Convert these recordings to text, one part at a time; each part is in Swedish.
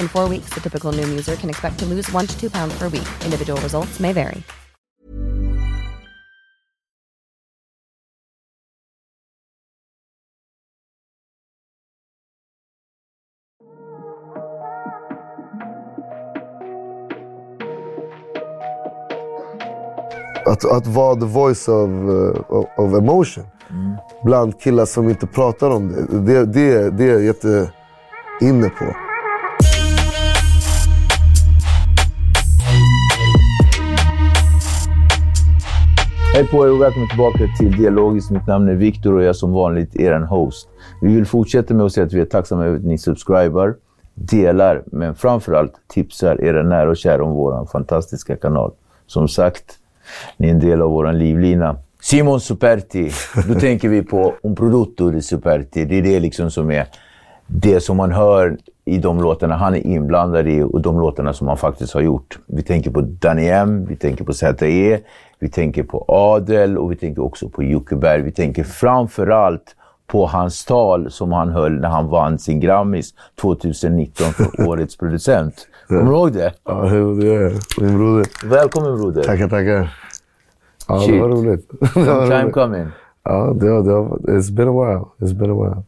In four weeks, the typical Noom user can expect to lose one to two pounds per week. Individual results may vary. Att, att vara the voice of, uh, of, of emotion. Bland killar som inte pratar om det. Det, det, det är jag jätte inne på. Hej på er och välkommen tillbaka till Dialogiskt. Mitt namn är Viktor och jag är som vanligt er host. Vi vill fortsätta med att säga att vi är tacksamma över att ni subscribar, delar, men framförallt tipsar era nära och kära om vår fantastiska kanal. Som sagt, ni är en del av vår livlina. Simon Superti, då tänker vi på Un Produtto di Superti. Det är det liksom som är det som man hör i de låtarna han är inblandad i och de låtarna som han faktiskt har gjort. Vi tänker på Danny M, vi tänker på ZE, vi tänker på Adel och vi tänker också på Jockeberg. Vi tänker framförallt på hans tal som han höll när han vann sin Grammis 2019 för Årets producent. Kommer du ihåg det? Ja, det gör jag. Min broder. Välkommen broder. Tackar, tackar. Ja, det Shit. var roligt. Det Long time coming. Ja, det, det, it's been a while. It's been a while.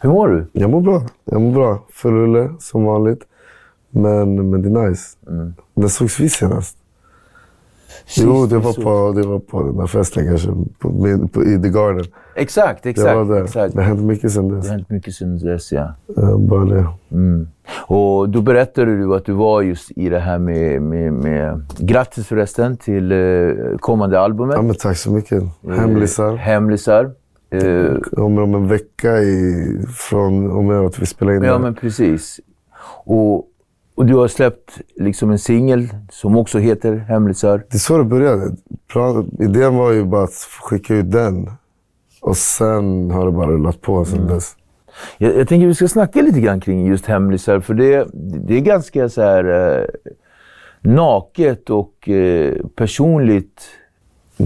Hur mår du? Jag mår bra. Jag mår bra. Full rulle, som vanligt. Men, men det är nice. Mm. När sågs vi senast? jo, det var, på, det var på den där festen kanske. På, på, I The Garden. Exakt, Jag exakt. var där. exakt. Det har hänt mycket sen Det dess. har hänt mycket sedan dess, ja. Uh, bara det. Och då berättade du att du var just i det här med... med, med grattis förresten till eh, kommande albumet. Ja, men tack så mycket. Hemlisar. Hemlisar. Eh, Kommer om en vecka i, från och med att vi spelar in ja, det. men precis. Och, och du har släppt liksom en singel som också heter Hemlisar. Det är så det började. Idén var ju bara att skicka ut den. Och sen har det bara rullat på sen Mm. dess. Jag, jag tänker att vi ska snacka lite grann kring just hemlisar, för det, det är ganska så här eh, naket och eh, personligt.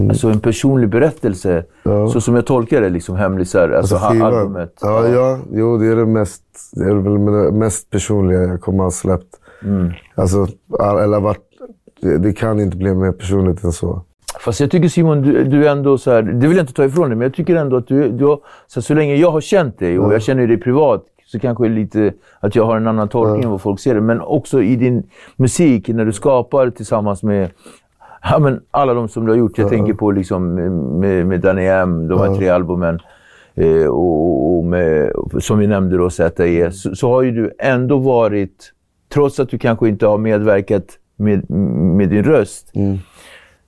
Alltså en personlig berättelse. Ja. Så som jag tolkar det, liksom hemlisar, alltså, Alltså skivan. albumet. Ja, ja, jo, det är det mest, det är väl det mest personliga jag kommer att ha släppt. Mm. Alltså, all- eller vart, det, det kan inte bli mer personligt än så. Fast jag tycker Simon, du, du är ändå så här, det vill jag inte ta ifrån dig, men jag tycker ändå att du, du har, så, här, så länge jag har känt dig och jag känner dig privat, så kanske lite att jag har en annan tolkning än vad folk ser det. Men också i din musik, när du skapar tillsammans med ja, men alla de som du har gjort. Jag tänker på liksom med, med Danny M, de här tre albumen. Eh, och, och med, som vi nämnde då, ZE, så, så har ju du ändå varit, trots att du kanske inte har medverkat med, med din röst,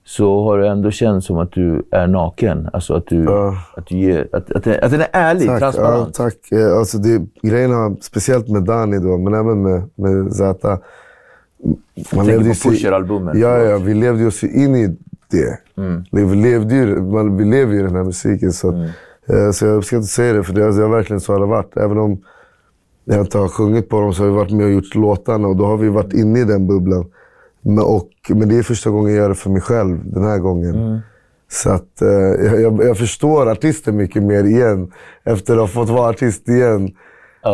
så har det ändå känts som att du är naken. Alltså att du, Ja. att du ger, att, att, att den är ärlig, Tack. Ja, transparent. tack. Eh, Alltså det, grejen har, speciellt med Dani då, men även med, med Zäta. Man ju på Pusher-albumen. Ja, ja, vi levde ju oss in i det. Mm. Vi, levde ju, man, vi lever ju i den här musiken. Så, Mm. eh, så jag ska inte säga det, för det, alltså, har verkligen så har det varit. Även om jag inte har sjungit på dem så har vi varit med och gjort låtarna och då har vi varit inne i den bubblan. Men, och, men det är första gången jag gör det för mig själv den här gången. Mm. Så att, eh, jag, jag, jag förstår artisten mycket mer igen efter att ha fått vara artist igen.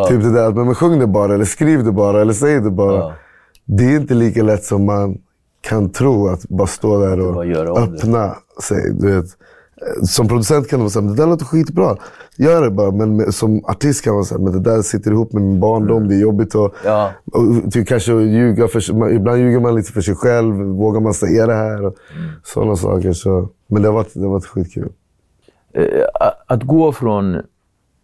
Typ det där att men, men sjung det bara, eller skriv det bara, eller säg det bara. Ja. Det är inte lika lätt som man kan tro att bara stå där och om det. öppna sig. Du vet. Som producent kan man säga det där låter skitbra. Gör det bara. Men som artist kan man säga men det där sitter ihop med min barndom. Det är jobbigt att Ja. och, typ, kanske ljuga för Ibland ljuger man lite för sig själv. Vågar man säga det här? Och Sådana saker. Så. Men det har varit, det har varit skitkul. Eh, att- att gå från...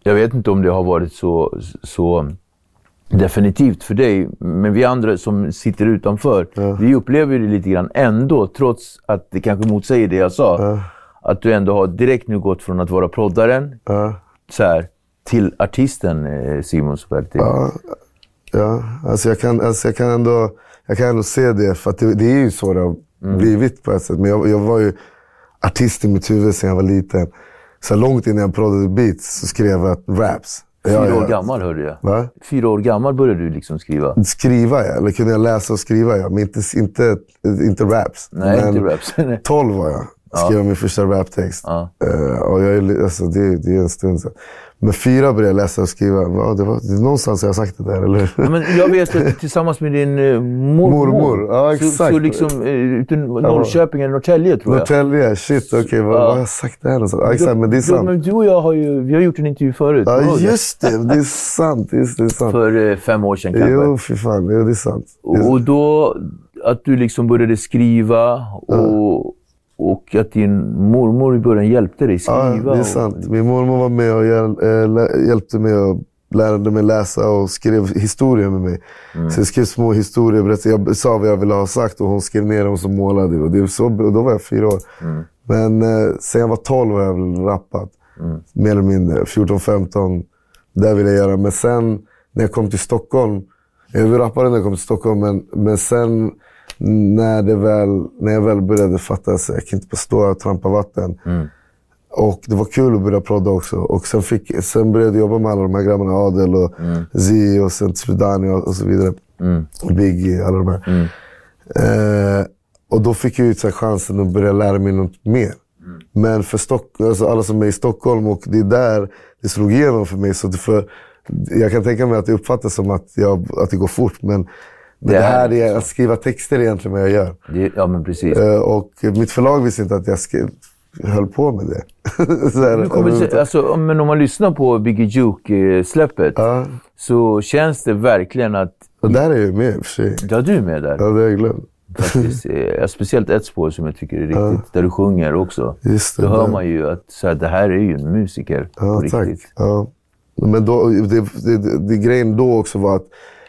Jag vet inte om det har varit så, så definitivt för dig, men vi andra som sitter utanför, vi upplever det lite grann ändå, trots att det kanske motsäger det jag sa. Att du ändå har direkt nu gått från att vara proddaren Ja. så här, till artisten eh, Simon Superti. Ja, ja. Alltså jag, kan, alltså jag, kan ändå, jag kan ändå se det, för att det, det är ju så det har blivit på ett sätt. Men jag, jag var ju artist i mitt huvud sedan jag var liten. Så långt innan jag proddade beats så skrev jag raps. Ja, Fyra år ja. gammal hörde jag. Va? Fyra år gammal började du liksom skriva. Skriva ja, eller kunde jag läsa och skriva ja. Men inte, inte, inte raps. Nej, men inte raps. 12 var jag. Skrev min första raptext. Ja. Eh, och jag, alltså, det, det är en stund sedan. Men fyra började jag läsa och skriva. Ja, det var, det är någonstans har jag sagt det där, eller hur? Ja, Men jag vet att tillsammans med din eh, mormor, Mormor, ja, Så, exakt. så liksom, eh, ute i Norrköping eller Norrtälje tror jag. Norrtälje, shit okej. vad, Ja. vad har jag sagt där någonstans? Ja, exakt, men det är Ja, sant. men du och jag har ju vi har gjort en intervju förut. Ja, just det. Det är sant. Just det, är sant. För eh, fem år sedan kanske. Jo, fy fan. Jo, det är sant. Det är- Och då, att du liksom började skriva och, och att din mormor i början hjälpte dig Ja, skriva. det är och- sant. Min mormor var med och eh, hjälpte mig och lärde mig läsa och skrev historier med mig. Mm. Så jag skrev små historier. berättade- Jag sa vad jag ville ha sagt och hon skrev ner dem som målade. Och, det så, och då var jag fyra år. Mm. Men eh, sen jag var tolv har jag rappat. Mm. Mer eller mindre. 14, 15. Där ville jag göra. Men sen när jag kom till Stockholm. Jag rappade när jag kom till Stockholm, men, men sen när, det väl, när jag väl började fatta att jag kan inte bara stå och trampa vatten. Och det var kul att börja prodda också. Och sen, fick, sen började jag jobba med alla de här grabbarna. Adel och Zi och sen Sudani och, och så vidare. Och Biggie, alla de här. Eh, och då fick jag ju så här chansen att börja lära mig något mer. Men för Stock, alltså alla som är i Stockholm och det är där det slog igenom för mig. Så för, jag kan tänka mig att det uppfattas som att, jag, att det går fort. Men, men det, är här är att skriva texter är egentligen vad jag gör. Det, ja, men precis. Eh, och mitt förlag visste inte att jag skrev, höll på med det. så här, kommer det, alltså, men om man lyssnar på Biggie Juke-släppet Ja. så känns det verkligen att... Och där är jag med i och för sig. Ja, du är med där. Ja, det har jag glömt. Faktiskt. Speciellt ett spår som jag tycker är riktigt, där du sjunger också. Just det, Då hör man ju att så här, det här är ju en musiker Ja, på tack. riktigt. Ja. Men då, det, det, det, det, grejen då också var att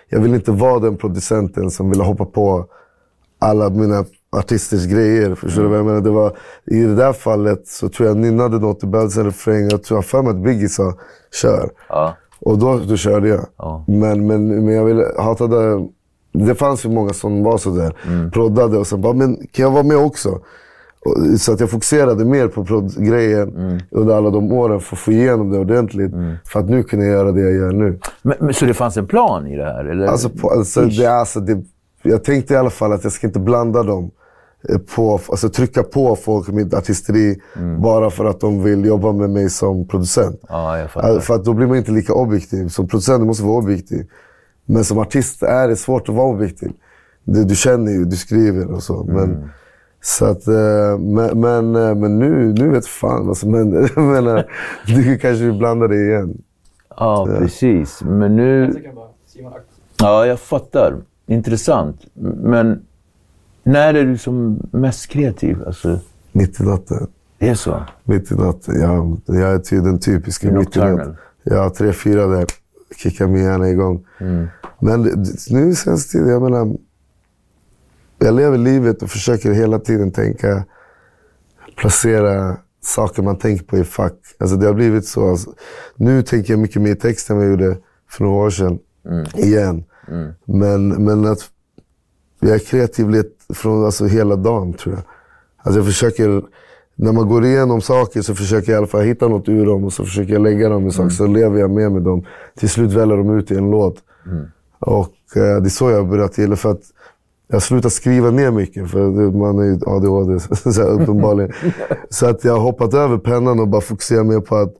jag ville inte vara den producenten som ville hoppa på alla mina artisters grejer. Förstår du vad jag menar? Det var, I det där fallet så tror jag nynnade något, behövdes en refräng. Jag tror för mig att Biggie sa kör. Ja. Och då, då körde jag. Ja. Men, men, men jag ville, hatade... Det fanns ju många som var sådär. Mm. Proddade och sen bara, men kan jag vara med också? Så att jag fokuserade mer på prodd-grejen Mm. under alla de åren för att få igenom det ordentligt. För att nu kunna göra det jag gör nu. Men, men, så det fanns en plan i det här? Eller? Alltså, på, alltså, det, alltså, det, jag tänkte i alla fall att jag ska inte blanda dem. eh, På, alltså, trycka på folk med artisteri bara för att de vill jobba med mig som producent. Fattar. Alltså, För att då blir man inte lika objektiv. Som producent måste vara objektiv. Men som artist är det svårt att vara objektiv. Du, du känner ju, du skriver och så. Men, så att, eh, men, men, eh, men nu, nu vet fan vad som händer. Jag menar, du kanske vill blanda det igen. Ja, precis. Men nu... Ja, jag fattar. Intressant. Men när är du som mest kreativ? Alltså, Mitt i natten. det är så? Mitt i natten. Ja, jag är ty, den typiska mitt i natten. Ja, tre, fyra där. Kickar min hjärna igång. Mm. Men nu känns det, jag menar, jag lever livet och försöker hela tiden tänka placera saker man tänker på i fack. Alltså det har blivit så. Alltså, nu tänker jag mycket mer i text än vad jag gjorde för några år sedan. Igen. Men, men att jag är kreativ från alltså, hela dagen tror jag. Alltså jag försöker, när man går igenom saker så försöker jag i alla fall hitta något ur dem och så försöker jag lägga dem i saker. Så lever jag med med dem. Till slut väller de ut i en låt. Och eh, det är så jag har börjat gilla. För att jag slutat skriva ner mycket, för man är ju ADHD så här, uppenbarligen. så att jag har hoppat över pennan och bara fokuserar mer på att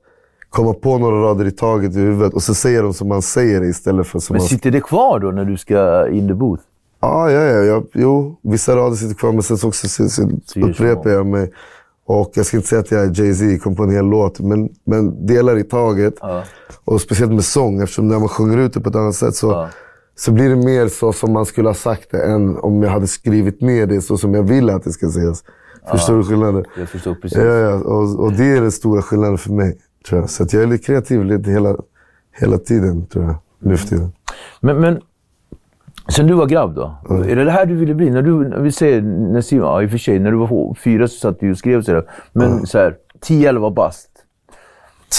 komma på några rader i taget i huvudet. Och så säger de som man säger istället för som Men man... sitter det kvar då när du ska in the booth? Ja, ja, ja, ja. Jo, vissa rader sitter kvar, men sen så också så, så upprepar jag mig. Och jag ska inte säga att jag är Jay-Z, kom på en hel låt, men, men delar i taget. Och speciellt med sång, eftersom när man sjunger ut det på ett annat sätt så, Ja. Så blir det mer så som man skulle ha sagt det än om jag hade skrivit ner det så som jag vill att det ska sägas. Förstår du skillnaden? Jag förstår precis. Ja, ja. Och, och det är den stora skillnaden för mig, tror jag. Så att jag är lite kreativ lite hela, hela tiden, tror jag. Nu för tiden. Men, men sen du var grabb då? Är det det här du ville bli? När du, när vi säger, när Simon, ja, i och för sig, när du var fyra så satt du och skrev sådär. Men så här, 10-11 bast.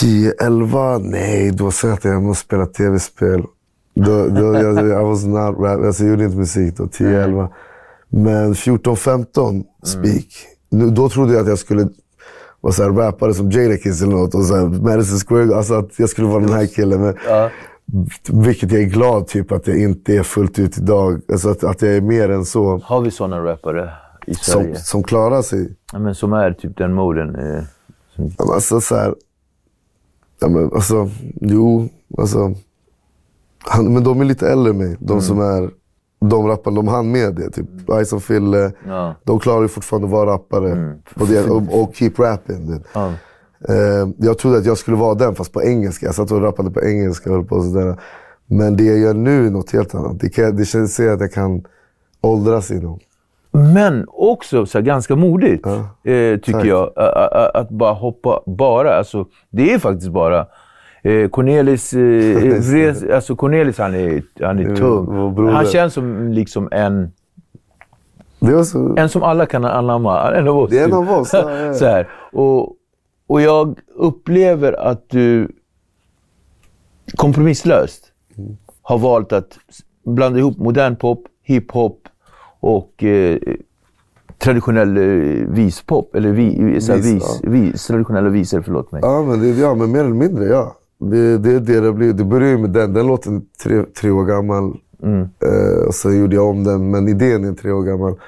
10, 11? Nej, då sa jag att jag måste spela tv-spel. Då, då, jag, I was not rap. Alltså, jag gjorde inte musik då, 10, 11. Men 14, 15, speak. Nu, då trodde jag att jag skulle vara så här rappare som Jadakiss eller något. Och så här, Madison Square Alltså att jag skulle vara den här killen. Men, Vilket jag är glad typ att jag inte är fullt ut idag. Alltså att, att jag är mer än så. Har vi sådana rappare i Som, Sverige? som klarar sig. Ja, men som är typ den moden. Eh, som, Ja, Alltså så här, ja, men alltså, jo, alltså. Han, men de är lite äldre än mig. De som är, de rapparna, de hann med det. Typ Ice och Fille. Ja. De klarar ju fortfarande att vara rappare. Och, det, och, och keep rapping. Ja. Eh, jag trodde att jag skulle vara den, fast på engelska. Jag satt och rappade på engelska och höll på och sådär. Men det jag gör nu är något helt annat. Det, kan, det känns att jag kan åldras inom. Men också så här, ganska modigt, eh, tycker tack. jag. Ä- Att bara hoppa bara. Alltså, det är faktiskt bara. Eh, Cornelis, eh, Vres, alltså Cornelis han är, han är Mm, tung. Han känns som liksom en, så... en som alla kan anamma. En av oss. Det är en typ. av oss, ja, ja. så här. Och, och jag upplever att du kompromisslöst har valt att blanda ihop modern pop, hiphop och eh, traditionell eh, vispop. Eller vi, Vis, vis, vis, traditionella visor, förlåt mig. Ja, men, det, ja, men mer eller mindre, ja. Det, det, det, det, blir, det började ju med den. Den låten tre, tre år gammal. Eh, och sen gjorde jag om den, men idén är tre år gammal.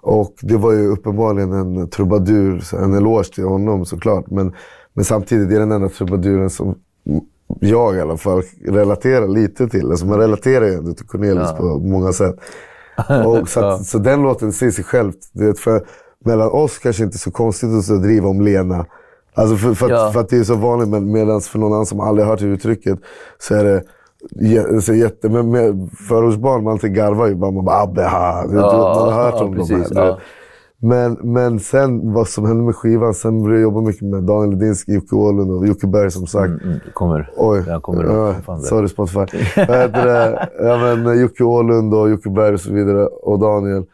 Och det var ju uppenbarligen en trubadur, en eloge till honom såklart. Men, men samtidigt, det är den enda trubaduren som jag i alla fall relaterar lite till. Alltså man relaterar ju ändå till Cornelis på många sätt. Och så, att, så den låten säger sig själv. Du vet, för, mellan oss kanske inte så konstigt att driva om Lena. Alltså för, för, att, Ja. för att det är så vanligt, men medan för någon annan som aldrig hört uttrycket så är det så jätte... Men med förortsbarn, man alltid garvar ju bara. Man bara Abbe, ha. Ja, man har hört ja, om precis, de här. ja. Men, men sen vad som hände med skivan, sen började jag jobba mycket med Daniel Ledinski, Jocke Åhlund och Jocke Berg som sagt. Mm, det kommer. Oj, Där kommer det. ja, det. sorry Spotify. Det? Ja, men eh, Jocke Åhlund och Jocke Berg och så vidare, och Daniel.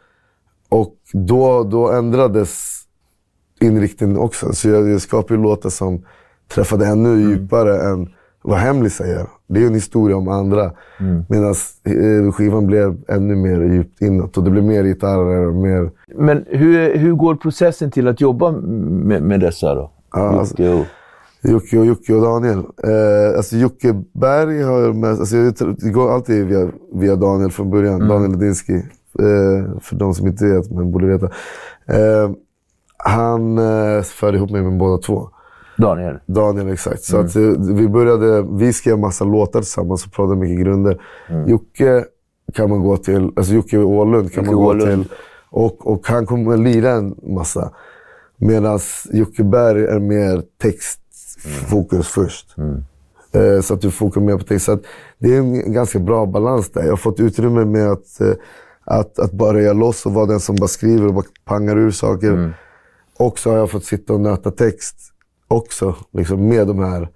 Och då, då ändrades inriktningen också. Så jag, jag skapade ju låtar som träffade ännu Mm. djupare än vad Hemlis säger. Det är en historia om andra. Mm. Medan eh, skivan blev ännu mer djupt inåt. Och det blev mer gitarrer och mer... Men hur, hur går processen till att jobba med, med dessa då? Ja, alltså- Jocke och- Jocke och Daniel. Eh, alltså Jocke Berg har jag mest, alltså jag, det går alltid via, via Daniel från början. Daniel Ledinski. Eh, för de som inte vet, men borde veta. Eh, han eh, förde ihop mig med båda två. Daniel. Daniel, exakt. Så att, eh, vi började, vi skrev massa låtar tillsammans och pratade mycket grunder. Jocke kan man gå till, alltså Jocke Åhlund kan Jocke man gå Åhlund. till. Och, och han kommer att lira en massa. Medan Jocke Berg är mer textfokus först. Eh, Så att du fokar mer på text. Så att det är en ganska bra balans där. Jag har fått utrymme med att, eh, att, att bara röja loss och vara den som bara skriver och bara pangar ur saker. Och så har jag fått sitta och nöta text också. Liksom med de här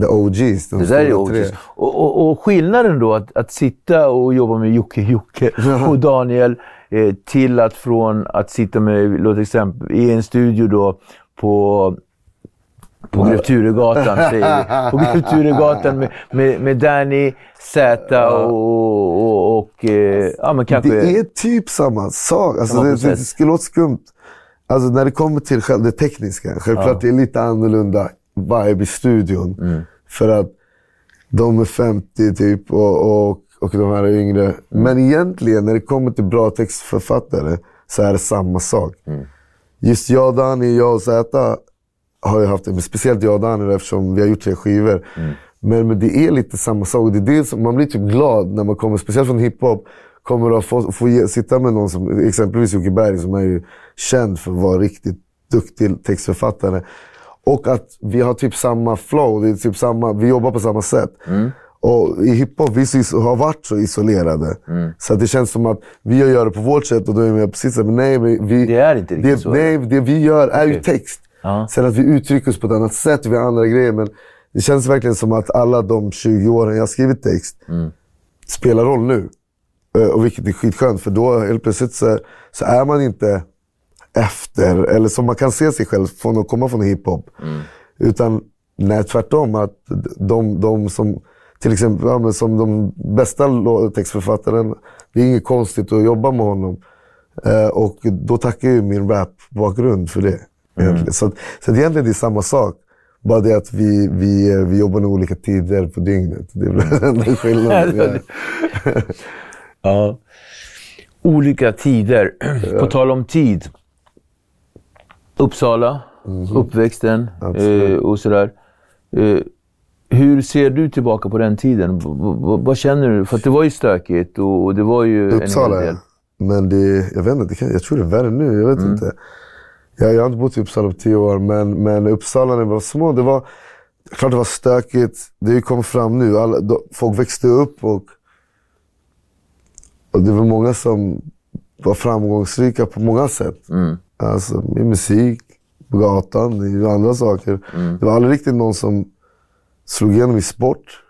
the OGs. De Det där är OGs. Och, och, och skillnaden då att, att sitta och jobba med Jocke Jocke och Daniel eh, till att från att sitta med, låt exempel, i en studio då på på Grev Turegatan, säger vi. På Grev Turegatan med, med, med Danny, Z och, och, och eh, ja, men kanske... Det är typ samma sak. Alltså, Samma det, det, det låter skumt. Alltså, när det kommer till själv, det tekniska, självklart det är lite annorlunda vibe i studion. Mm. För att de är 50 typ och, och, och de här är yngre. Mm. Men egentligen, när det kommer till bra textförfattare, så är det samma sak. Mm. Just jag, Dani, jag och Zäta har ju haft det. Men speciellt jag och Dani eftersom vi har gjort tre skivor. Mm. Men, men det är lite samma sak. Det är det som, man blir typ glad när man kommer, speciellt från hiphop, kommer att få, få ge, sitta med någon som exempelvis Jocke Berg som är ju känd för att vara riktigt duktig textförfattare. Och att vi har typ samma flow, det är typ samma, vi jobbar på samma sätt. Och i hiphop, vi så har varit så isolerade. Så att det känns som att vi gör det på vårt sätt och då är vi precis så men nej, vi, Det är inte riktigt det, så. Nej, det vi gör är ju Okej. text. Ja. Sen att vi uttrycker oss på ett annat sätt, vi har andra grejer. Men det känns verkligen som att alla de 20 åren jag har skrivit text spelar roll nu. Eh, Och vilket är skitskönt, för då helt plötsligt så, så är man inte efter, eller som man kan se sig själv från att komma från hiphop. Utan nej, tvärtom, att de, de som till exempel ja, som de bästa textförfattaren, det är inget konstigt att jobba med honom. Eh, och då tackar jag ju min rap-bakgrund för det. Egentligen. Så, så att egentligen det är samma sak. Bara det att vi, vi, vi jobbar nog olika tider på dygnet. Det är väl den enda skillnaden. Ja. Olika tider. På tal om tid. Uppsala, uppväxten Mhm. Absolut. eh, och sådär. Eh, hur ser du tillbaka på den tiden? V- vad känner du? För det var ju stökigt och, och det var ju en Uppsala, ja. del. Men det, jag vet inte, jag tror det är värre nu. Jag vet Mm. inte. Jag, jag har inte bott i Uppsala på tio år, men, men Uppsala när vi var små, det var klart det var stökigt. Det kom fram nu. Alla, då, folk växte upp och, och det var många som var framgångsrika på många sätt. Mm. Alltså i musik, på gatan, i andra saker. Mm. Det var aldrig riktigt någon som slog igenom i sport.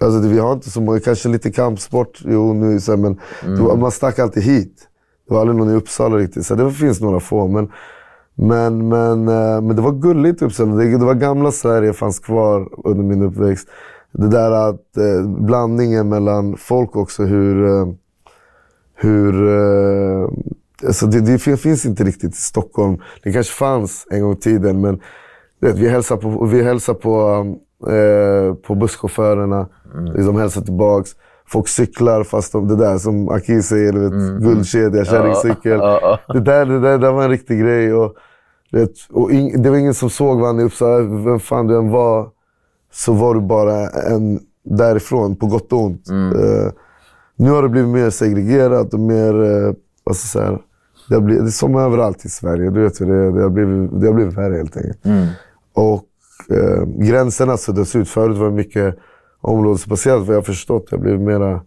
Alltså vi har inte så många, kanske lite kampsport, jo nu så här, men det var, man stack alltid hit. Det var aldrig någon i Uppsala riktigt, så det finns några få. Men, men, men, eh, men det var gulligt i Uppsala. Det, det var gamla Sverige fanns kvar under min uppväxt. Det där att eh, blandningen mellan folk också, hur... Eh, hur eh, alltså det, det fin- finns inte riktigt i Stockholm. Det kanske fanns en gång i tiden, men vet, vi hälsar på, vi hälsar på, eh, på busschaufförerna. De hälsar tillbaks. Folk cyklar fast de, det där som Aki säger, vet, guldkedja, kärringcykel. Ja. Det, där, det, där, det var en riktig grej. Och, vet, och ing, det var ingen som såg varandra i Uppsala. Vem fan du än var, så var du bara en därifrån, på gott och ont. Eh, nu har det blivit mer segregerat och mer... Ska jag säga, det, har blivit, det är som överallt i Sverige. Du vet hur det är. Det har blivit, det har blivit värre helt enkelt. Och eh, gränserna suddas ut. Förut var det mycket områdesbaserat vad jag har förstått. Det har blivit mera...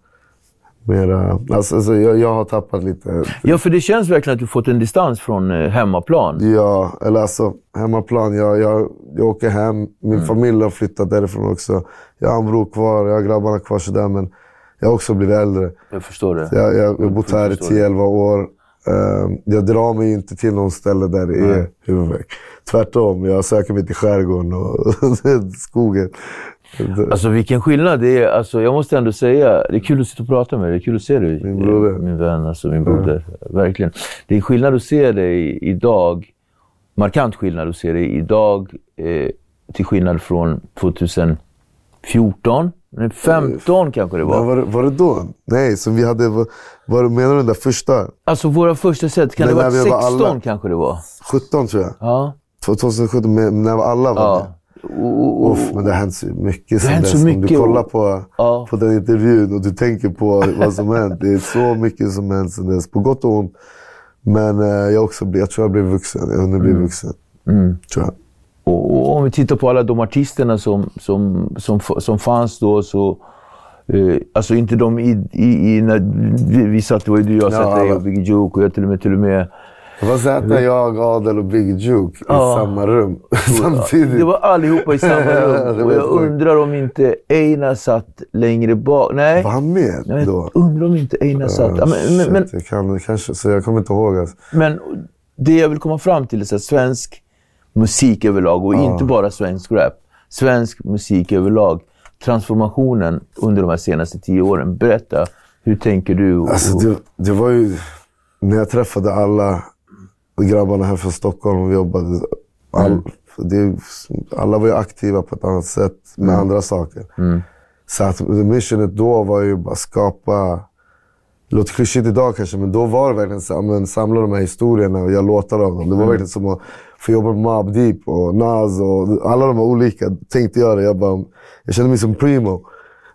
mera alltså, alltså, jag, jag har tappat lite. Ja, för det känns verkligen att du fått en distans från eh, hemmaplan. Ja, eller alltså hemmaplan. Jag, jag, jag åker hem. Min familj har flyttat därifrån också. Jag har en bror kvar, jag har grabbarna kvar sådär. Men jag har också blivit äldre. Jag förstår det. Jag, jag, jag har bott här i förstår det. 10-11 år. Ehm, jag drar mig inte till någon ställe där det är huvudvärk. Tvärtom, jag söker mig till skärgården och skogen. Alltså vilken skillnad det är. Alltså, jag måste ändå säga, det är kul att sitta och prata med dig. Det är kul att se dig. Min broder. eh, Min vän, alltså min broder. Verkligen. Det är skillnad att se dig idag. Markant skillnad att se dig idag eh, till skillnad från 2014. Nej, 15 kanske det Men var. var, det- var det då? Nej, som vi hade... Var, var, menar du den där första? Alltså våra första set, kan Men det när vara vi var 16 alla- kanske det var? 17 tror jag. Ja. 2017, men när alla var ja. Och, Uff, men det har hänt så mycket sen dess. så Om mycket du och- kollar på, Ja. på den intervjun och du tänker på vad som hänt. Det är så mycket som hänt sen dess, på gott och ont. Men eh, jag, också, jag tror jag blev vuxen. Jag hunnit bli vuxen. Tror jag. Och, och om vi tittar på alla de artisterna som, som, som, som fanns då så... Eh, alltså inte de i, i, i när vi, vi satt, det var ju du, jag, Ja, satt alla. och Biggie Joke och jag till och med, till och med Det var Zäta, jag, Adel och Big Juke Ja. i samma rum samtidigt. Det var allihopa i samma rum. Och jag undrar om inte Einar satt längre bak. Nej, Var han med jag då? undrar om inte Einar satt... Ja, men, men, men, jag kan, kanske, så jag kommer inte ihåg. Alltså. men det jag vill komma fram till är här, svensk musik överlag och inte bara svensk rap. Svensk musik överlag. Transformationen under de här senaste tio åren. Berätta, hur tänker du? Alltså, det, det var ju när jag träffade alla grabbarna här från Stockholm och vi jobbade. All, Mm. det, alla var ju aktiva på ett annat sätt med Mm. andra saker. Så att missionet då var ju bara skapa, det låter klyschigt idag kanske, men då var det verkligen så, ja, men, samla de här historierna och göra låtar av dem. Det Mm. var verkligen som att få jobba med Mobb Deep och Nas och alla de här olika. Tänkte göra det. Jag, bara, jag kände mig som Primo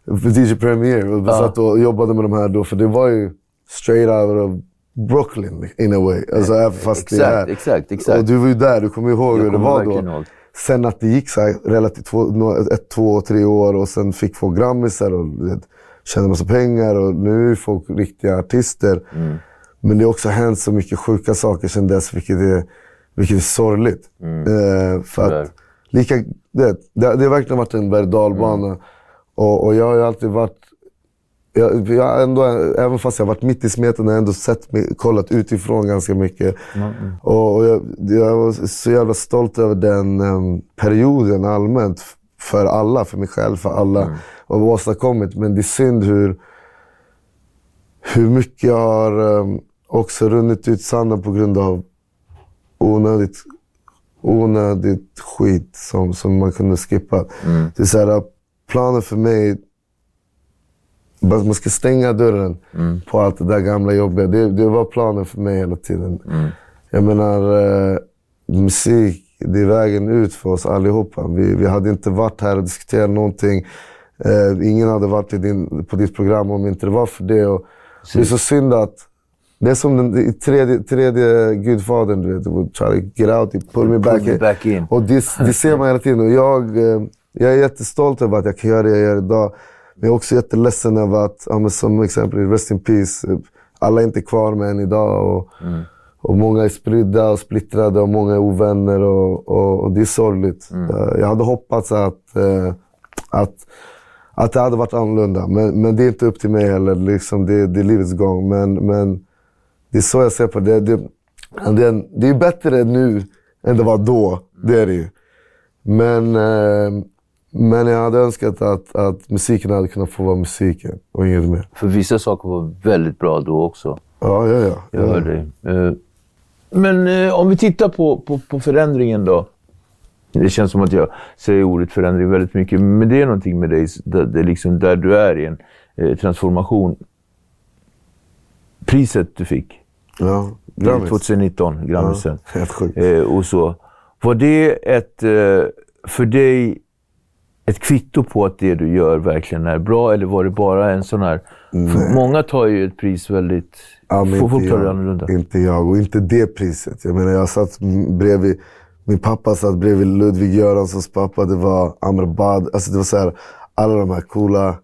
DJ Premier. Och ja. satt och jobbade med de här då, för det var ju straight out of Brooklyn in a way. Alltså, även fast det exakt, är. exakt, exakt. Och du var ju där, du kommer ihåg Jag hur det var då. ihåg. Sen att det gick så här relativt två, ett, två, tre år och sen fick folk grammisar och vet, tjänade massa pengar och nu är folk riktiga artister. Mm. Men det har också hänt så mycket sjuka saker sedan dess, vilket är, vilket är sorgligt. Eh, för Tyvärr. att, lika, det, det, det har verkligen varit en berg dalbana. Och, och jag har ju alltid varit jag, jag ändå, även fast jag har varit mitt i smeten har jag ändå sett kollat utifrån ganska mycket. Och, och jag, jag var så jävla stolt över den em, perioden allmänt. För alla, för mig själv, för alla. Och vad vi åstadkommit. Men det är synd hur, hur mycket jag har em, också runnit ut sanden på grund av onödigt, onödigt skit som, som man kunde skippa. Det är så här, planen för mig bara man ska stänga dörren på allt det där gamla jobbiga. Det, det var planen för mig hela tiden. Jag menar, eh, musik, det är vägen ut för oss allihopa. Vi, vi hade inte varit här och diskuterat någonting. Eh, ingen hade varit din, på ditt program om inte det var för det. Och det är så synd att det är som den tredje, tredje Gudfadern, du vet. To get out, you pull me back, me back in. Och det, det ser man hela tiden. Och jag, eh, jag är jättestolt över att jag kan göra det jag gör idag. Men jag är också jätteledsen över att, ja, som exempel Rest in Peace, alla är inte kvar med än idag. Och, och många är spridda och splittrade och många är ovänner. Och, och, och det är sorgligt. Eh, Jag hade hoppats att, eh, att, att det hade varit annorlunda. Men, men det är inte upp till mig heller. Liksom, det, det är livets gång. Men, men det är så jag ser på det. Det, det, det är bättre nu än det var då. Det är det ju. Men, eh, men jag hade önskat att, att musiken hade kunnat få vara musiken och inget mer. För vissa saker var väldigt bra då också. Ja, ja, ja. Jag ja. hör dig. Eh, Men eh, om vi tittar på, på, på förändringen då. Det känns som att jag säger ordet förändring väldigt mycket, men det är någonting med dig, där, det är liksom där du är i en eh, transformation. Priset du fick ja. Grammis. 2019, Grammisen. Ja, helt sjukt. Eh, och så. Var det ett, eh, för dig ett kvitto på att det du gör verkligen är bra, eller var det bara en sån här... För många tar ju ett pris väldigt... Ja, men folk inte ta det annorlunda. Inte jag och inte det priset. Jag menar, jag satt bredvid... Min pappa satt bredvid Ludvig Göranssons pappa. Det var Amr Bad. Alltså det var så här, alla de här coola,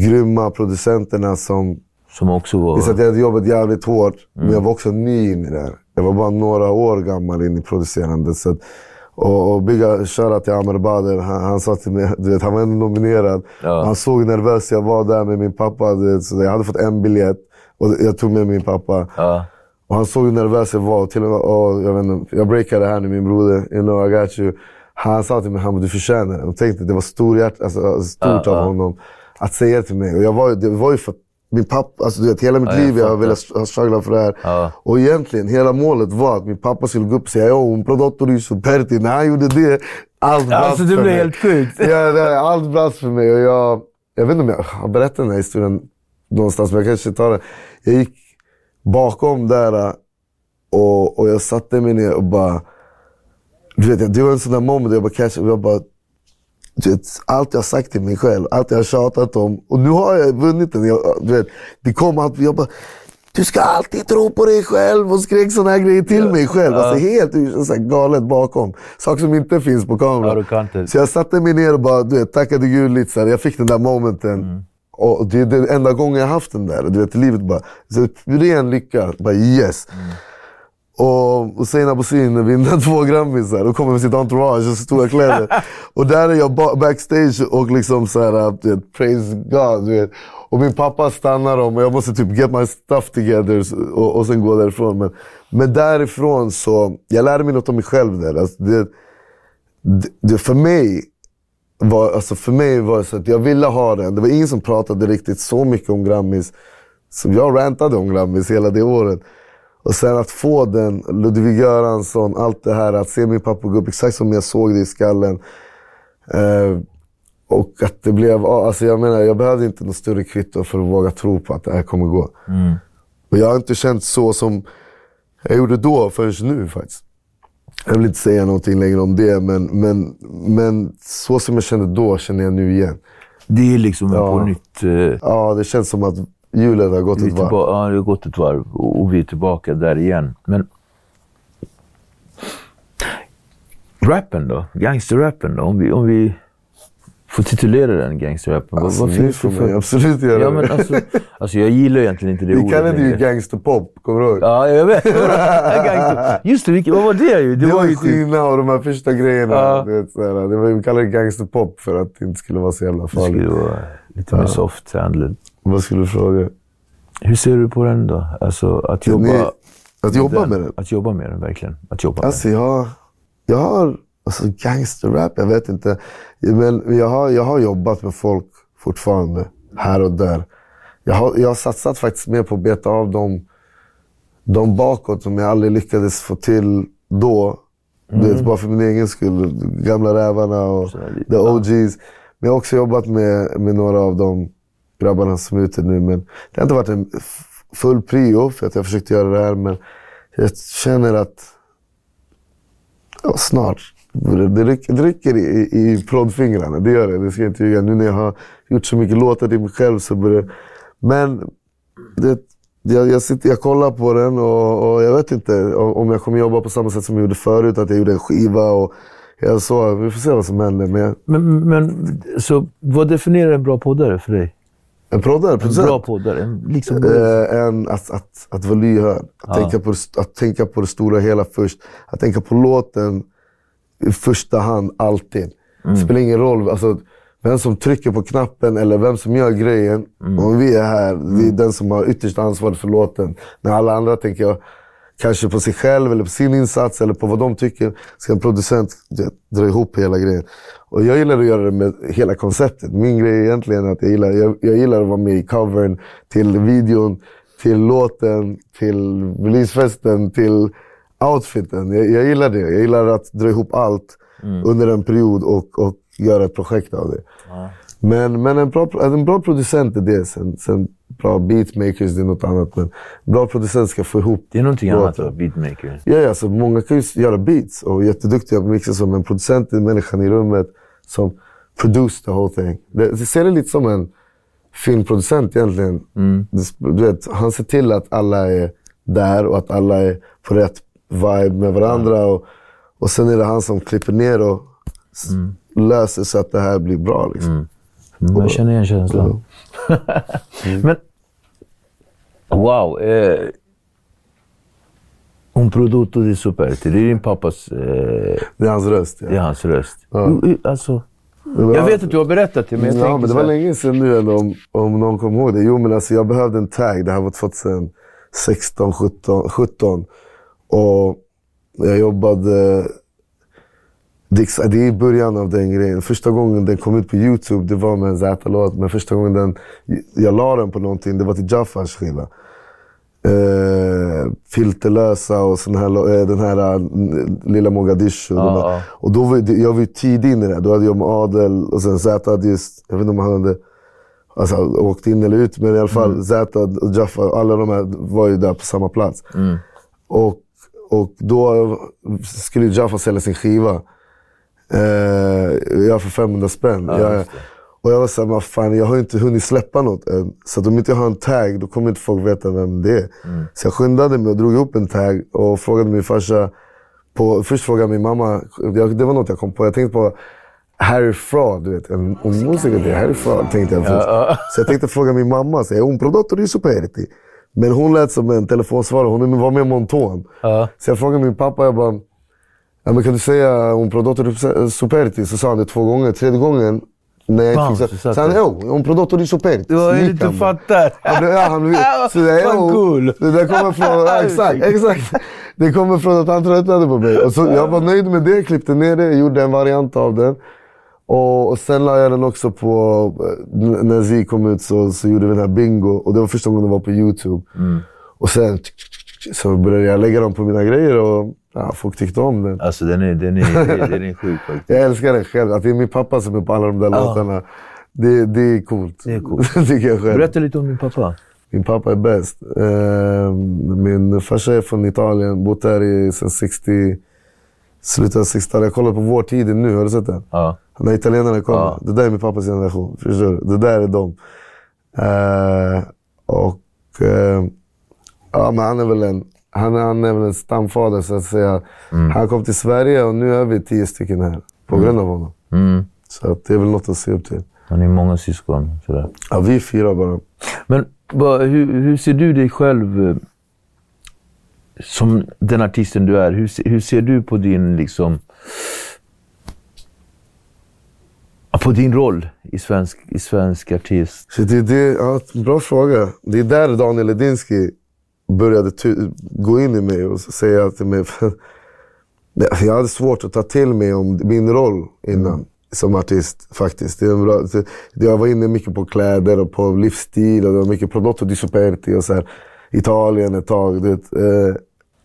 grymma producenterna som... Som också var... Visst att jag hade jobbat jävligt hårt, men jag var också ny in i det här. Jag var bara några år gammal in i producerandet. Så att, och, och bygga, köra till Amr Bader, han, han sa till mig, du vet, han var ändå nominerad. Ja. Han såg nervös jag var där med min pappa. Du vet, så jag hade fått en biljett och jag tog med min pappa. Ja. Och han såg hur nervös jag var. Och till och med, och jag, vet inte, jag breakade här nu, min broder. You know I got you. Han sa till mig, Hammar du förtjänar det. Och tänkte, det var stor hjärt, alltså, stort Ja, av honom att säga till mig. Och jag var, det var ju för att min pappa, alltså du vet, hela mitt Ja, liv jag har velat ha strugglat för det här. Ja. Och egentligen, hela målet var att min pappa skulle gå upp och säga “Jo, un prodotto riso perti”. När han gjorde det, allt brast Alltså det för blev mig. helt sjukt. Ja, det, allt brast för mig. Och jag, jag vet inte om jag har berättat den här historien någonstans, men jag kanske tar den. Jag gick bakom där och, och jag satte mig ner och bara... Du vet, det var en sån där moment där jag bara catchade. Jag bara, allt jag sagt till mig själv, allt jag tjatat om. Och nu har jag vunnit den. Jag, du vet, det kom allt. Jag bara, du ska alltid tro på dig själv och skrek såna här grejer till mig själv. Alltså helt så här galet bakom. Saker som inte finns på kamera. Ja. Så jag satte mig ner och bara, du vet, tackade Gud lite. Så här. Jag fick den där momenten. Och det är den enda gången jag haft den där. Du vet, livet bara, så ren lycka. Bara yes. Och Hussein Abussin vinner två Grammisar och kommer med sitt entourage och stora kläder. och där är jag ba- backstage och liksom så här, du vet, praise God. Du vet. Och min pappa stannar dem och jag måste typ get my stuff together och, och sen gå därifrån. Men, men därifrån så, jag lärde mig något om mig själv där. Alltså det, det, det, för mig var, alltså för mig var det så att jag ville ha den. Det var ingen som pratade riktigt så mycket om Grammis som jag rantade om Grammis hela det året. Och sen att få den, Ludvig Göransson, allt det här, att se min pappa gå upp exakt som jag såg det i skallen. Eh, och att det blev, alltså jag menar, jag behövde inte något större kvitto för att våga tro på att det här kommer gå. Och jag har inte känt så som jag gjorde då förrän nu faktiskt. Jag vill inte säga någonting längre om det, men, men, men så som jag kände då känner jag nu igen. Det är liksom Ja. på nytt... Eh, Ja, det känns som att hjulet har gått vi ett varv. tillba- ja, det har gått ett varv och vi är tillbaka där igen. Men... Rappen då? Gangsterrappen då? Om vi, om vi får titulera den gangsterrappen. Alltså, vad det får man absolut göra. Ja, men alltså, alltså, jag gillar egentligen inte det vi ordet kallade det ju gangsterpop, kommer du ihåg? Ja, jag vet. Just det, vilket, vad var det? Det, Det var var ju typ... Kina och de här första grejerna. Ja. Du vet, såhär, det var, vi kallade det gangsterpop för att det inte skulle vara så jävla Det skulle farligt. vara lite mer soft handled. Vad skulle du fråga? Hur ser du på den då? Alltså att jobba, Ni- Att jobba med den? Att jobba med den, verkligen. Att jobba med Alltså jag, jag har, alltså gangsterrap, jag vet inte. Men jag har, jag har jobbat med folk fortfarande, här och där. Jag har, jag har satsat faktiskt mer på att beta av dem, de bakåt som jag aldrig lyckades få till då. Du vet, bara för min egen skull. Gamla rävarna och the OGs. Men jag har också jobbat med, med några av de grabbarna som är ute nu. Men det har inte varit en full prio för att jag försökte göra det här. Men jag känner att Ja, snart. Det, rycker, det rycker i, i, proddfingrarna, det gör det. Det ska jag inte ljuga. Nu när jag har gjort så mycket låtar till mig själv så börjar Men det, jag, jag, sitter, jag kollar på den och, och jag vet inte om om jag kommer jobba på samma sätt som jag gjorde förut. Att jag gjorde en skiva och jag så. Vi får se vad som händer. Men jag, Men, men så vad definierar en bra poddare för dig? En proddare, En producent. bra poddare? En, liksom, Eh, än att, att, att vara lyhörd. Att, tänka på, det- att tänka på det stora hela först. Att tänka på låten i första hand, alltid. Det spelar ingen roll alltså, vem som trycker på knappen eller vem som gör grejen. Om vi är här, vi är den som har ytterst ansvar för låten. När alla andra tänker kanske på sig själv eller på sin insats eller på vad de tycker, ska en producent dra ihop hela grejen. Och jag gillar att göra det med hela konceptet. Min grej är egentligen att jag gillar, jag, jag gillar att vara med i covern, till videon, till låten, till releasefesten, till outfiten. Jag, jag gillar det. Jag gillar att dra ihop allt under en period och, och göra ett projekt av det. Men, men en, bra, en bra producent är det. Sen, sen bra beatmakers det är något annat. Men en bra producent ska få ihop det är någonting annat, låten. va? beatmaker. Ja, ja, så många kan ju göra beats och är jätteduktiga på mixa som en producent, är människan i rummet som produce the whole thing. Det, det ser det lite som en filmproducent egentligen. Det, du vet, han ser till att alla är där och att alla är på rätt vibe med varandra. Och, och sen är det han som klipper ner och s- löser så att det här blir bra. Liksom. Mm, jag känner igen känslan. Men, wow. Eh, un prodotto di superti. Det är din pappas... Eh, Det är hans röst. Ja. det är hans röst. Ja. Hur- Alltså, jag vet att du har berättat det, men jag ja, tänker men det var länge sedan nu ändå, om, om någon kommer ihåg det. Jo, men alltså, jag behövde en tag. Det här var 2016, 17. 17. Och jag jobbade... Det det är i början av den grejen. Första gången den kom ut på YouTube, det var med en Z-låt. Men första gången den, jag la den på någonting, det var till Jaffars skiva. Eh, filterlösa och sån här, eh, den här eh, Lilla Mogadishu. här. ja. Och då var det- jag var ju tidig in i det. Då hade jag med Adel och sen Z hade just, jag vet inte om han hade alltså, åkt in eller ut, men i alla fall Z och Jaffa, alla de här var ju där på samma plats. Och, och då skulle Jaffa sälja sin skiva. Eh, jag för 500 spänn. jag, och jag var såhär, vad fan, jag har inte hunnit släppa något än. Så att om inte jag har en tag, då kommer inte folk veta vem det är. Så jag skyndade mig och drog ihop en tag och frågade min farsa. På, först frågade min mamma, jag, det var något jag kom på. Jag tänkte på Harry Fraud, du vet. En, en musiker, det är Harry Fraud, tänkte jag först. Så jag tänkte fråga min mamma, så, är hon prodotto di superti? Men hon lät som en telefonsvarare. Hon var med i Monton. Ja. Så jag frågade min pappa, jag bara, ja, men kan du säga un prodotto superti? Så sa han det två gånger. Tredje gången, när jag Bam, inte så fick så han, det. jo, un prodotto di superti. Det var ju han bara. fattar. Han blev, ja, han blev, så det, Vad jo, cool. det där kommer från, ja, exakt, exakt. Det kommer från att han tröttnade på mig. Och så, jag var nöjd med det, klippte ner det, gjorde en variant av den. Och, och sen la jag den också på, eh, när Z kom ut så, så gjorde vi den här bingo. Och det var första gången den var på YouTube. Och sen så började jag lägga dem på mina grejer och ja, folk tyckte om den. Alltså den är, den är, den är sjuk faktiskt. Jag älskar den själv. Att det är min pappa som är på alla de där låtarna. Det, det är coolt. Det är coolt. tycker jag själv. Berätta lite om din pappa. Min pappa är bäst. Eh, min farsa är från Italien, bott här i, sen 60, slutet av 60-talet. Jag kollar på Vår tid nu, har du sett den? Ja. När italienarna kommer. Ja. Det där är min pappas generation. Förstår du? Det där är de. Eh, och eh, ja, men han är väl en han, är- han är väl en stamfader så att säga. Mm. Han kom till Sverige och nu är vi tio stycken här. På grund av honom. Mm. Så att det är väl något att se upp till. Han är många syskon. Sådär. Ja, vi är fyra bara. Men vad, hur, hur ser du dig själv eh, som den artisten du är? Hur, hur ser du på din liksom på din roll i svensk, i svensk artist? Så det, det, ja, bra fråga. Det är där Daniel Ledinski började gå in i mig och säga till mig... jag hade svårt att ta till mig om min roll innan som artist faktiskt. Det bra, det, jag var inne mycket på kläder och på livsstil och det var mycket prodotto di superti och så här, Italien ett tag. Det, eh,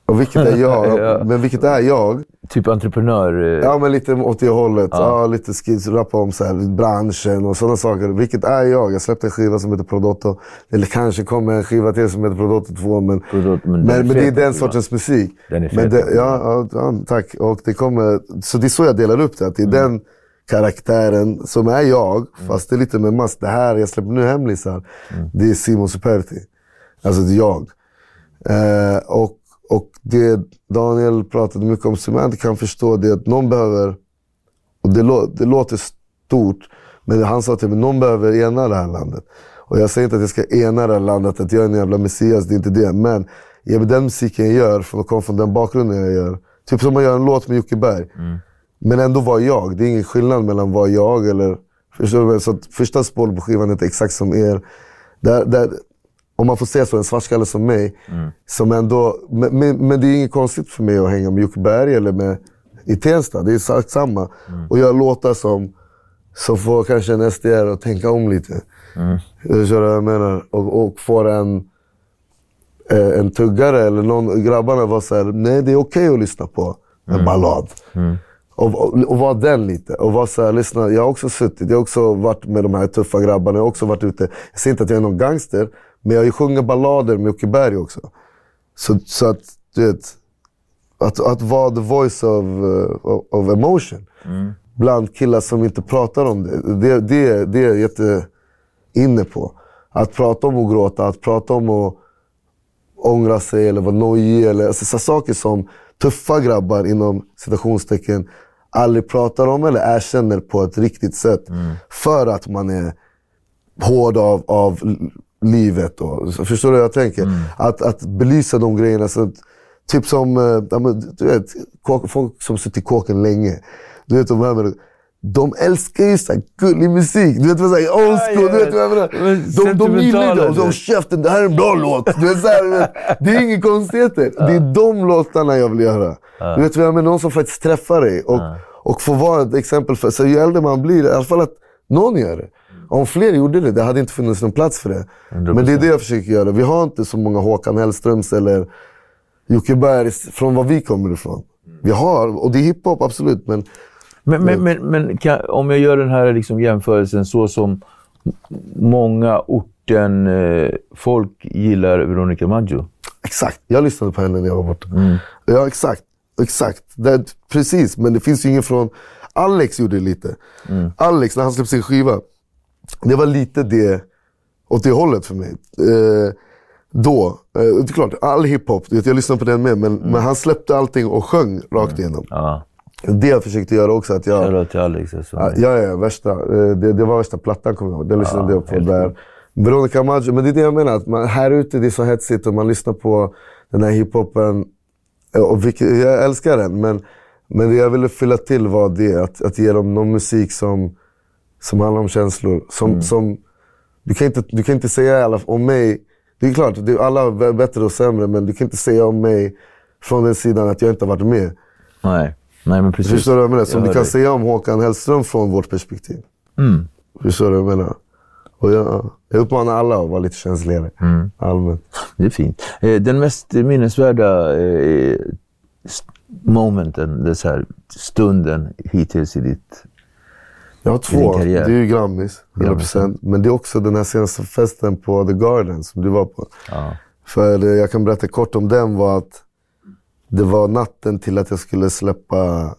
och vilket är jag? Ja. Men vilket är jag? Typ entreprenör? eh, Ja, men lite åt det hållet. Ja. lite skits, rappa om så här, branschen och sådana saker. Vilket är jag? Jag släppte en skiva som heter Prodotto. Eller kanske kommer en skiva till som heter Prodotto 2. Men, Prodotto, men men, men, det är den sortens musik. Den är fet, men det, ja, ja, ja, tack. Och det kommer, så det är så jag delar upp det. Att det är den karaktären som är jag, fast det är lite med mask. Det här, jag släpper nu hemlisar. Det är Simon Superti. Alltså det är jag. Eh, och, och det Daniel pratade mycket om som jag inte kan förstå, det är att någon behöver, och det, lå, det låter stort, men han sa till mig, någon behöver ena det här landet. Och jag säger inte att jag ska ena det här landet, att jag är en jävla messias, det är inte det. Men ja, men den musiken jag gör, för att komma från den bakgrunden jag gör. Typ som man gör en låt med Jocke Berg. Men ändå var jag. Det är ingen skillnad mellan vad jag eller... Förstår du? Så att första spåret på skivan är inte exakt som er. Där, där, om man får säga så, en svartskalle som mig. Som ändå, men, men, det är inget konstigt för mig att hänga med Jocke Berg eller med, i Tensta. Det är exakt samma. Och göra låtar som, som får kanske en SDR att tänka om lite. Du förstår vad jag menar? Och, och får en, eh, en tuggare eller någon, grabbarna var så här, nej det är okej att lyssna på en ballad. Och, och, och vara den lite. Och vara så här, lyssna, jag har också suttit, jag har också varit med de här tuffa grabbarna. Jag har också varit ute. Jag säger inte att jag är någon gangster, men jag sjunger ballader med Jocke Berg också. Så, så att, du vet, att, att vara the voice of, uh, of, of emotion. Bland killar som inte pratar om det. Det, det, det är jag jätte inne på. Att prata om att gråta, att prata om att ångra sig eller vara nojig. Eller, alltså, så saker som tuffa grabbar inom citationstecken aldrig pratar om eller erkänner på ett riktigt sätt. För att man är hård av, av livet. Och, förstår du vad jag tänker? Att, att belysa de grejerna. Så att, typ som eh, ja, men, du vet, folk som suttit i kåken länge. Du vet, de, här med, de älskar ju såhär gullig musik. Du vet vad jag old school. Du vet vad jag menar? De, de gillar det. De käften, det här är en bra låt. Du vet, så här, det är inga konstigheter. Det är de låtarna jag vill göra. Du vet vad jag menar? Någon som faktiskt träffar dig. Och, och får vara ett exempel för... Så ju äldre man blir, i alla fall att någon gör det. Om fler gjorde det, det hade inte funnits någon plats för det. Men det är det jag försöker göra. Vi har inte så många Håkan Hellströms eller Jocke Bergs från var vi kommer ifrån. Vi har, och det är hiphop absolut, men Men, men, men, men kan, om jag gör den här liksom jämförelsen så som många orten eh, folk gillar Veronica Maggio. exakt. Jag lyssnade på henne när jag var borta. Mm. Ja, exakt. Exakt. Det, precis, men det finns ju ingen från... Alex gjorde det lite. Mm. Alex, när han släppte sin skiva. Det var lite det, åt det hållet för mig. Eh, då. Eh, det är klart, all hiphop, jag lyssnade på den med, men, Mm. men han släppte allting och sjöng rakt igenom. Ja, Det jag försökte göra också, att jag... till Alex. Ja, ja, värsta. eh, Det, det var värsta plattan kommer jag ihåg. Den lyssnade jag på där. Veronica Maggio, men det är det jag menar. Att man, här ute det är så hetsigt och man lyssnar på den här hiphopen. Och vilket, jag älskar den, men, men det jag ville fylla till var det. Att, att ge dem någon musik som, som handlar om känslor. Som, Mm. som, du, kan inte, du kan inte säga alla, om mig, det är klart, det alla är bättre och sämre, men du kan inte säga om mig från den sidan att jag inte har varit med. Nej, nej men precis. Förstår du vad jag menar? Som Jag du kan dig. säga om Håkan Hellström från vårt perspektiv. Mm. Förstår du vad jag menar? Och jag, jag uppmanar alla att vara lite känsligare. Mm. Allmänt. Det är fint. Eh, Den mest minnesvärda eh, momenten, det så här, stunden hittills i ditt... Jag har två. Det är ju Grammis, 100%. Men det är också den här senaste festen på The Garden som du var på. Ja. För det, jag kan berätta kort om den var att det var natten till att jag skulle släppa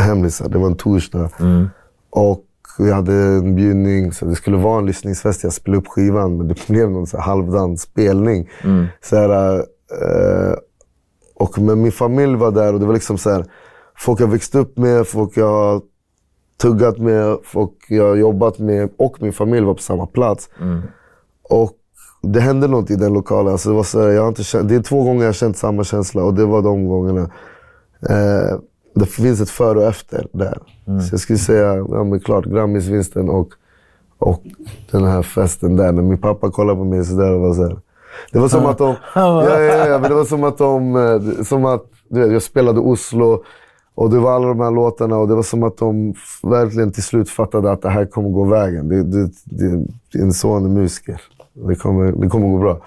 Hemlisar. Det var en torsdag. Och vi hade en bjudning, så det skulle vara en lyssningsfest. Jag spelade upp skivan, men det blev någon så halvdan spelning. Så här, eh, och men min familj var där och det var liksom så här, folk jag växt upp med, folk jag tuggat med, folk jag har jobbat med och min familj var på samma plats. Och det hände något i den lokalen. Alltså det, var så här, jag har inte känt, det är två gånger jag har känt samma känsla och det var de gångerna. Eh, det finns ett före och efter där. Så jag skulle säga, ja men klart, Grammisvinsten och, och den här festen där. När min pappa kollade på mig sådär och var såhär. Det var som att de... Ja, ja, ja, men det var som att de... eh, Som att, du vet, jag spelade Oslo och det var alla de här låtarna och det var som att de verkligen till slut fattade att det här kommer gå vägen. Det, det, det, det är en sån musiker. Det kommer, det kommer gå bra.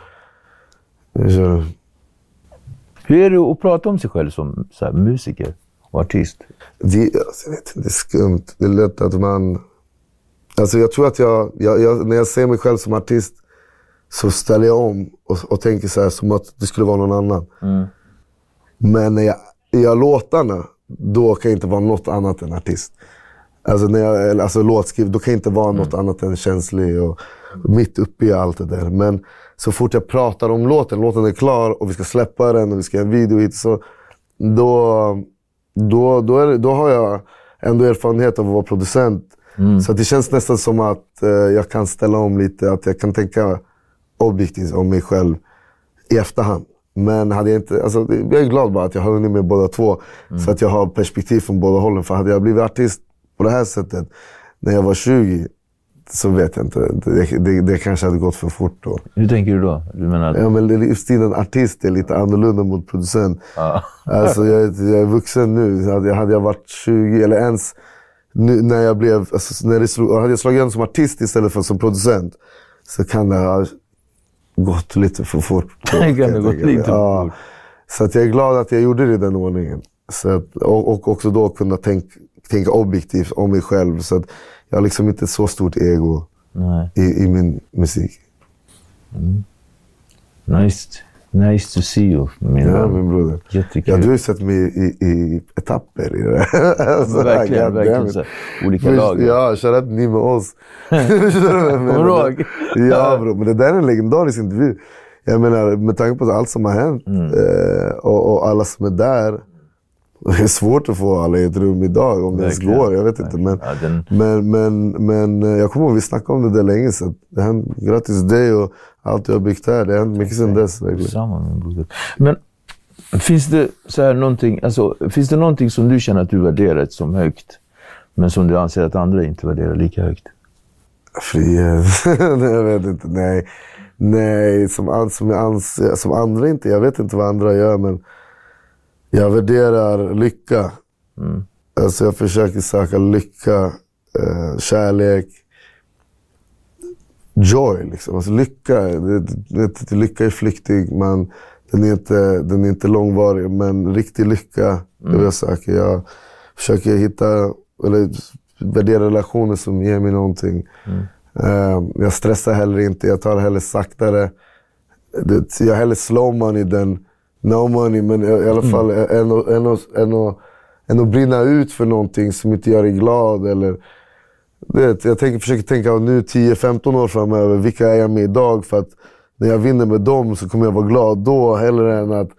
Så, Hur är det att prata om sig själv som så här, musiker och artist? det, alltså, jag vet inte, det är skumt. Det är lätt att man... Alltså jag tror att jag, jag, jag, när jag ser mig själv som artist så ställer jag om och, och tänker så här som att det skulle vara någon annan. Men när jag gör låtarna, då kan jag inte vara något annat än artist. Alltså, när jag, alltså låtskriv, då kan jag inte vara något annat än känslig och mitt uppe i allt det där. Men så fort jag pratar om låten, låten är klar och vi ska släppa den och vi ska göra en video hit, så då, då, då, är då har jag ändå erfarenhet av att vara producent. Så att det känns nästan som att eh, jag kan ställa om lite, att jag kan tänka objektivt om mig själv i efterhand. Men hade jag inte, alltså, jag är glad bara att jag har hunnit med båda två. Så att jag har perspektiv från båda hållen. För hade jag blivit artist på det här sättet när jag var 20, så vet jag inte. Det, det, det kanske hade gått för fort då. Hur tänker du då? Du menar att... Ja, men livsstilen artist är lite annorlunda mot producent. Ja. Alltså, jag, är- jag är vuxen nu. Hade jag, hade jag varit 20, eller ens nu, när jag blev... Alltså, när det slog, hade jag slagit igenom som artist istället för som producent så kan det ha gått lite för fort. då, Det kan ha gått lite för ja. fort. Så att jag är glad att jag gjorde det i den ordningen. Så att, och, och också då kunna tänk, tänka objektivt om mig själv. Så att jag har liksom inte så stort ego i, i min musik. Nice, nice to see you, min Ja, min broder. Jättekul. Ja, du har ju sett mig i, i etapper i det. Alltså, verkligen, God verkligen. it. Så, här, olika lager. Ja, shoutout ni med oss. Kommer du ihåg? Ja bro, men det där är en legendarisk intervju. Jag menar, med tanke på allt som har hänt Mm. eh, och, och alla som är där. Det är svårt att få alla i ett rum idag, om det ens Verkligen. går. Jag vet inte. Men, Ja, den- men, men, men eh, jag kommer ihåg, vi snackade om det där länge sedan. Det hände, grattis dig och allt har byggt här. Det har hänt mycket sedan dess. Verkligen. Samma min broder. Men finns det, så här någonting, alltså, finns det någonting som du känner att du värderar som högt, men som du anser att andra inte värderar lika högt? Frihet? Jag vet inte. Nej, Nej som, an, som, jag anser, som andra inte. Jag vet inte vad andra gör, men jag värderar lycka. Alltså jag försöker söka lycka, eh, kärlek, joy. Liksom. Alltså lycka, det, det, det, lycka är flyktig, men den är, inte, den är inte långvarig. Men riktig lycka, det är vad jag söker. Jag försöker hitta, eller värdera relationer som ger mig någonting. Eh, jag stressar heller inte, jag tar heller saktare. Det, jag hellre slow money than no money, men i, i alla fall än, att- än, än, att- än att brinna ut för någonting som inte gör dig glad. Eller, vet, jag tänker, försöker tänka nu 10-15 år framöver, vilka är jag med idag? För att när jag vinner med dem så kommer jag vara glad då, hellre än att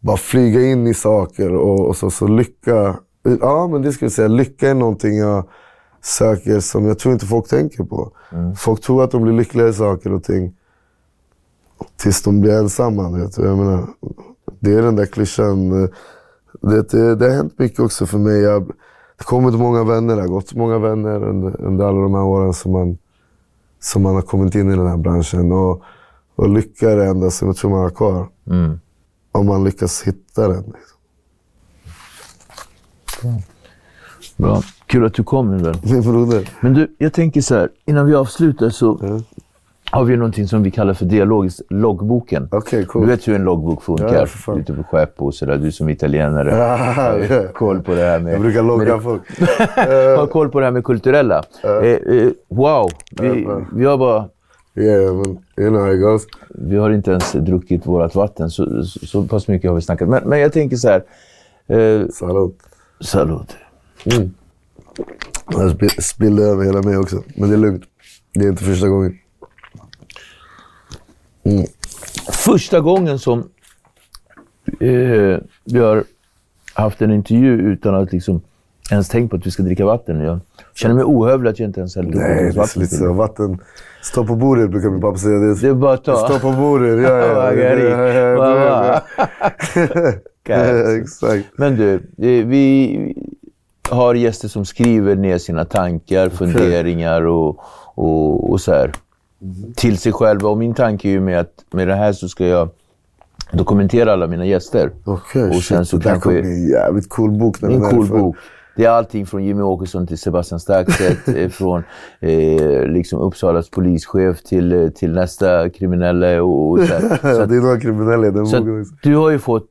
bara flyga in i saker. Och, och så, så lycka, ja men det ska jag säga, lycka är någonting jag saker som jag tror inte folk tänker på. Folk tror att de blir lyckliga i saker och ting tills de blir ensamma. Vet du? Jag menar, det är den där klyschan. Det, det, det har hänt mycket också för mig. Jag, det har kommit många vänner, det har gått många vänner under, under alla de här åren som man, som man har kommit in i den här branschen. Och, och lycka är det enda som jag tror man har kvar. Om man lyckas hitta den. Liksom. Bra. Kul att du kom min vän. Min broder. Men du, jag tänker så här. Innan vi avslutar så har vi någonting som vi kallar för dialogiskt loggboken. Okej, cool. Du vet hur en loggbok funkar. Ja. Ute på Skeppå och sådär. Du som italienare har ja. koll på det här med... Jag brukar logga med folk. har koll på det här med kulturella. Eh, eh, wow! Vi, Ja, vi har bara... Yeah, men you know it goes. Vi har inte ens druckit vårt vatten. Så, så, så pass mycket har vi snackat. Men, men jag tänker så här. Eh, Salut. salut. Jag sp- spillde över hela mig också. Men det är lugnt. Det är inte första gången. Första gången som eh, vi har haft en intervju utan att liksom ens tänkt på att vi ska dricka vatten. Jag känner mig ohövlig att jag inte ens har druckit Nej, det är lite så. Vatten. Stå på bordet brukar min pappa säga. Det Det är bara att ta. Stå på bordet. Ja, ja. Ja, ja. Exakt. Men du, eh, vi har gäster som skriver ner sina tankar, funderingar och, och, och så här. Till sig själva. Och min tanke är ju med att med det här så ska jag dokumentera alla mina gäster. Okej, Och sen shit, så det där kommer bli en jävligt cool bok. Det är en cool bok. Det är allting från Jimmy Åkesson till Sebastian Staxet, eh, från eh, liksom Uppsalas polischef till, eh, till nästa kriminella. Och, och så. Så att, det är några kriminella i den boken du har ju fått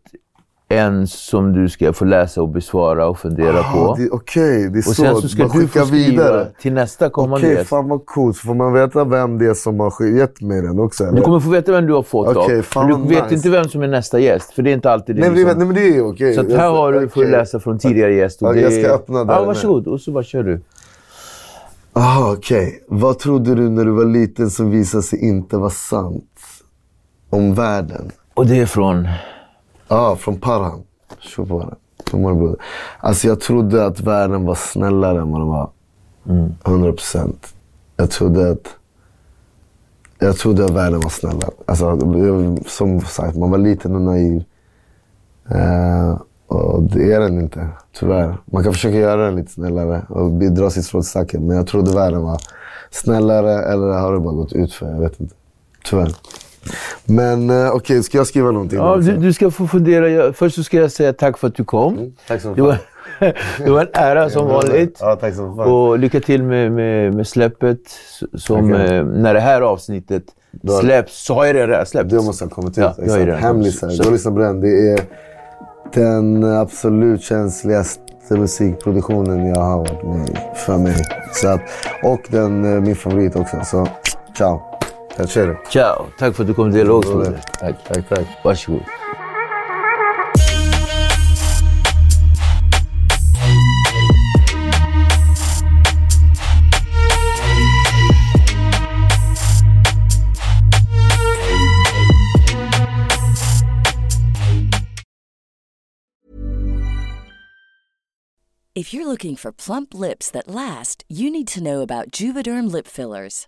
en som du ska få läsa och besvara och fundera Ah, på. Okej, det är Och så. sen så ska Man du få skriva vidare. till nästa kommande Okej, gäst. fan vad coolt. Så får man veta vem det är som har gett mig den också. Eller? Du kommer få veta vem du har fått Okej, av. fan Men du vet nice. inte vem som är nästa gäst, för det är inte alltid det. nej, liksom. nej, men det är okej. Så att Jag här har du, får du läsa från tidigare gäst. och det jag ska öppna där Ja, varsågod. Och så bara kör du. Aha, okej. Vad trodde du när du var liten som visade sig inte vara sant? Om världen? Och det är från... Ja, från Parham. Mår du, broder? Alltså jag trodde att världen var snällare än vad den var. 100 procent. Jag trodde att... Jag trodde att världen var snällare. Alltså, som sagt, man var liten och naiv. Eh, och det är den inte, tyvärr. Man kan försöka göra den lite snällare och dra sitt strå till stacken. Men jag trodde världen var snällare, eller har det bara gått ut för Jag vet inte. Tyvärr. Men eh, okej, ska jag skriva någonting? Ja, du, du ska få fundera. Först så ska jag säga tack för att du kom. Tack så var, det var en ära som vanligt. Ja, tack så fan. Och lycka till med, med, med släppet. Som, Tackar. eh, när det här avsnittet släpps så har jag det redan släppts. Det måste ha kommit ut. Ja, exakt. Hemlisar. Gå och lyssna på den. Det är den absolut känsligaste musikproduktionen jag har varit med i för mig. Så att, och den, eh, min favorit också. Så ciao. Piacere. Ciao. Tack för att du kom till Dialogstudion. Tack. Tack, tack. Varsågod. If you're looking for plump lips that last, you need to know about Juvederm lip fillers.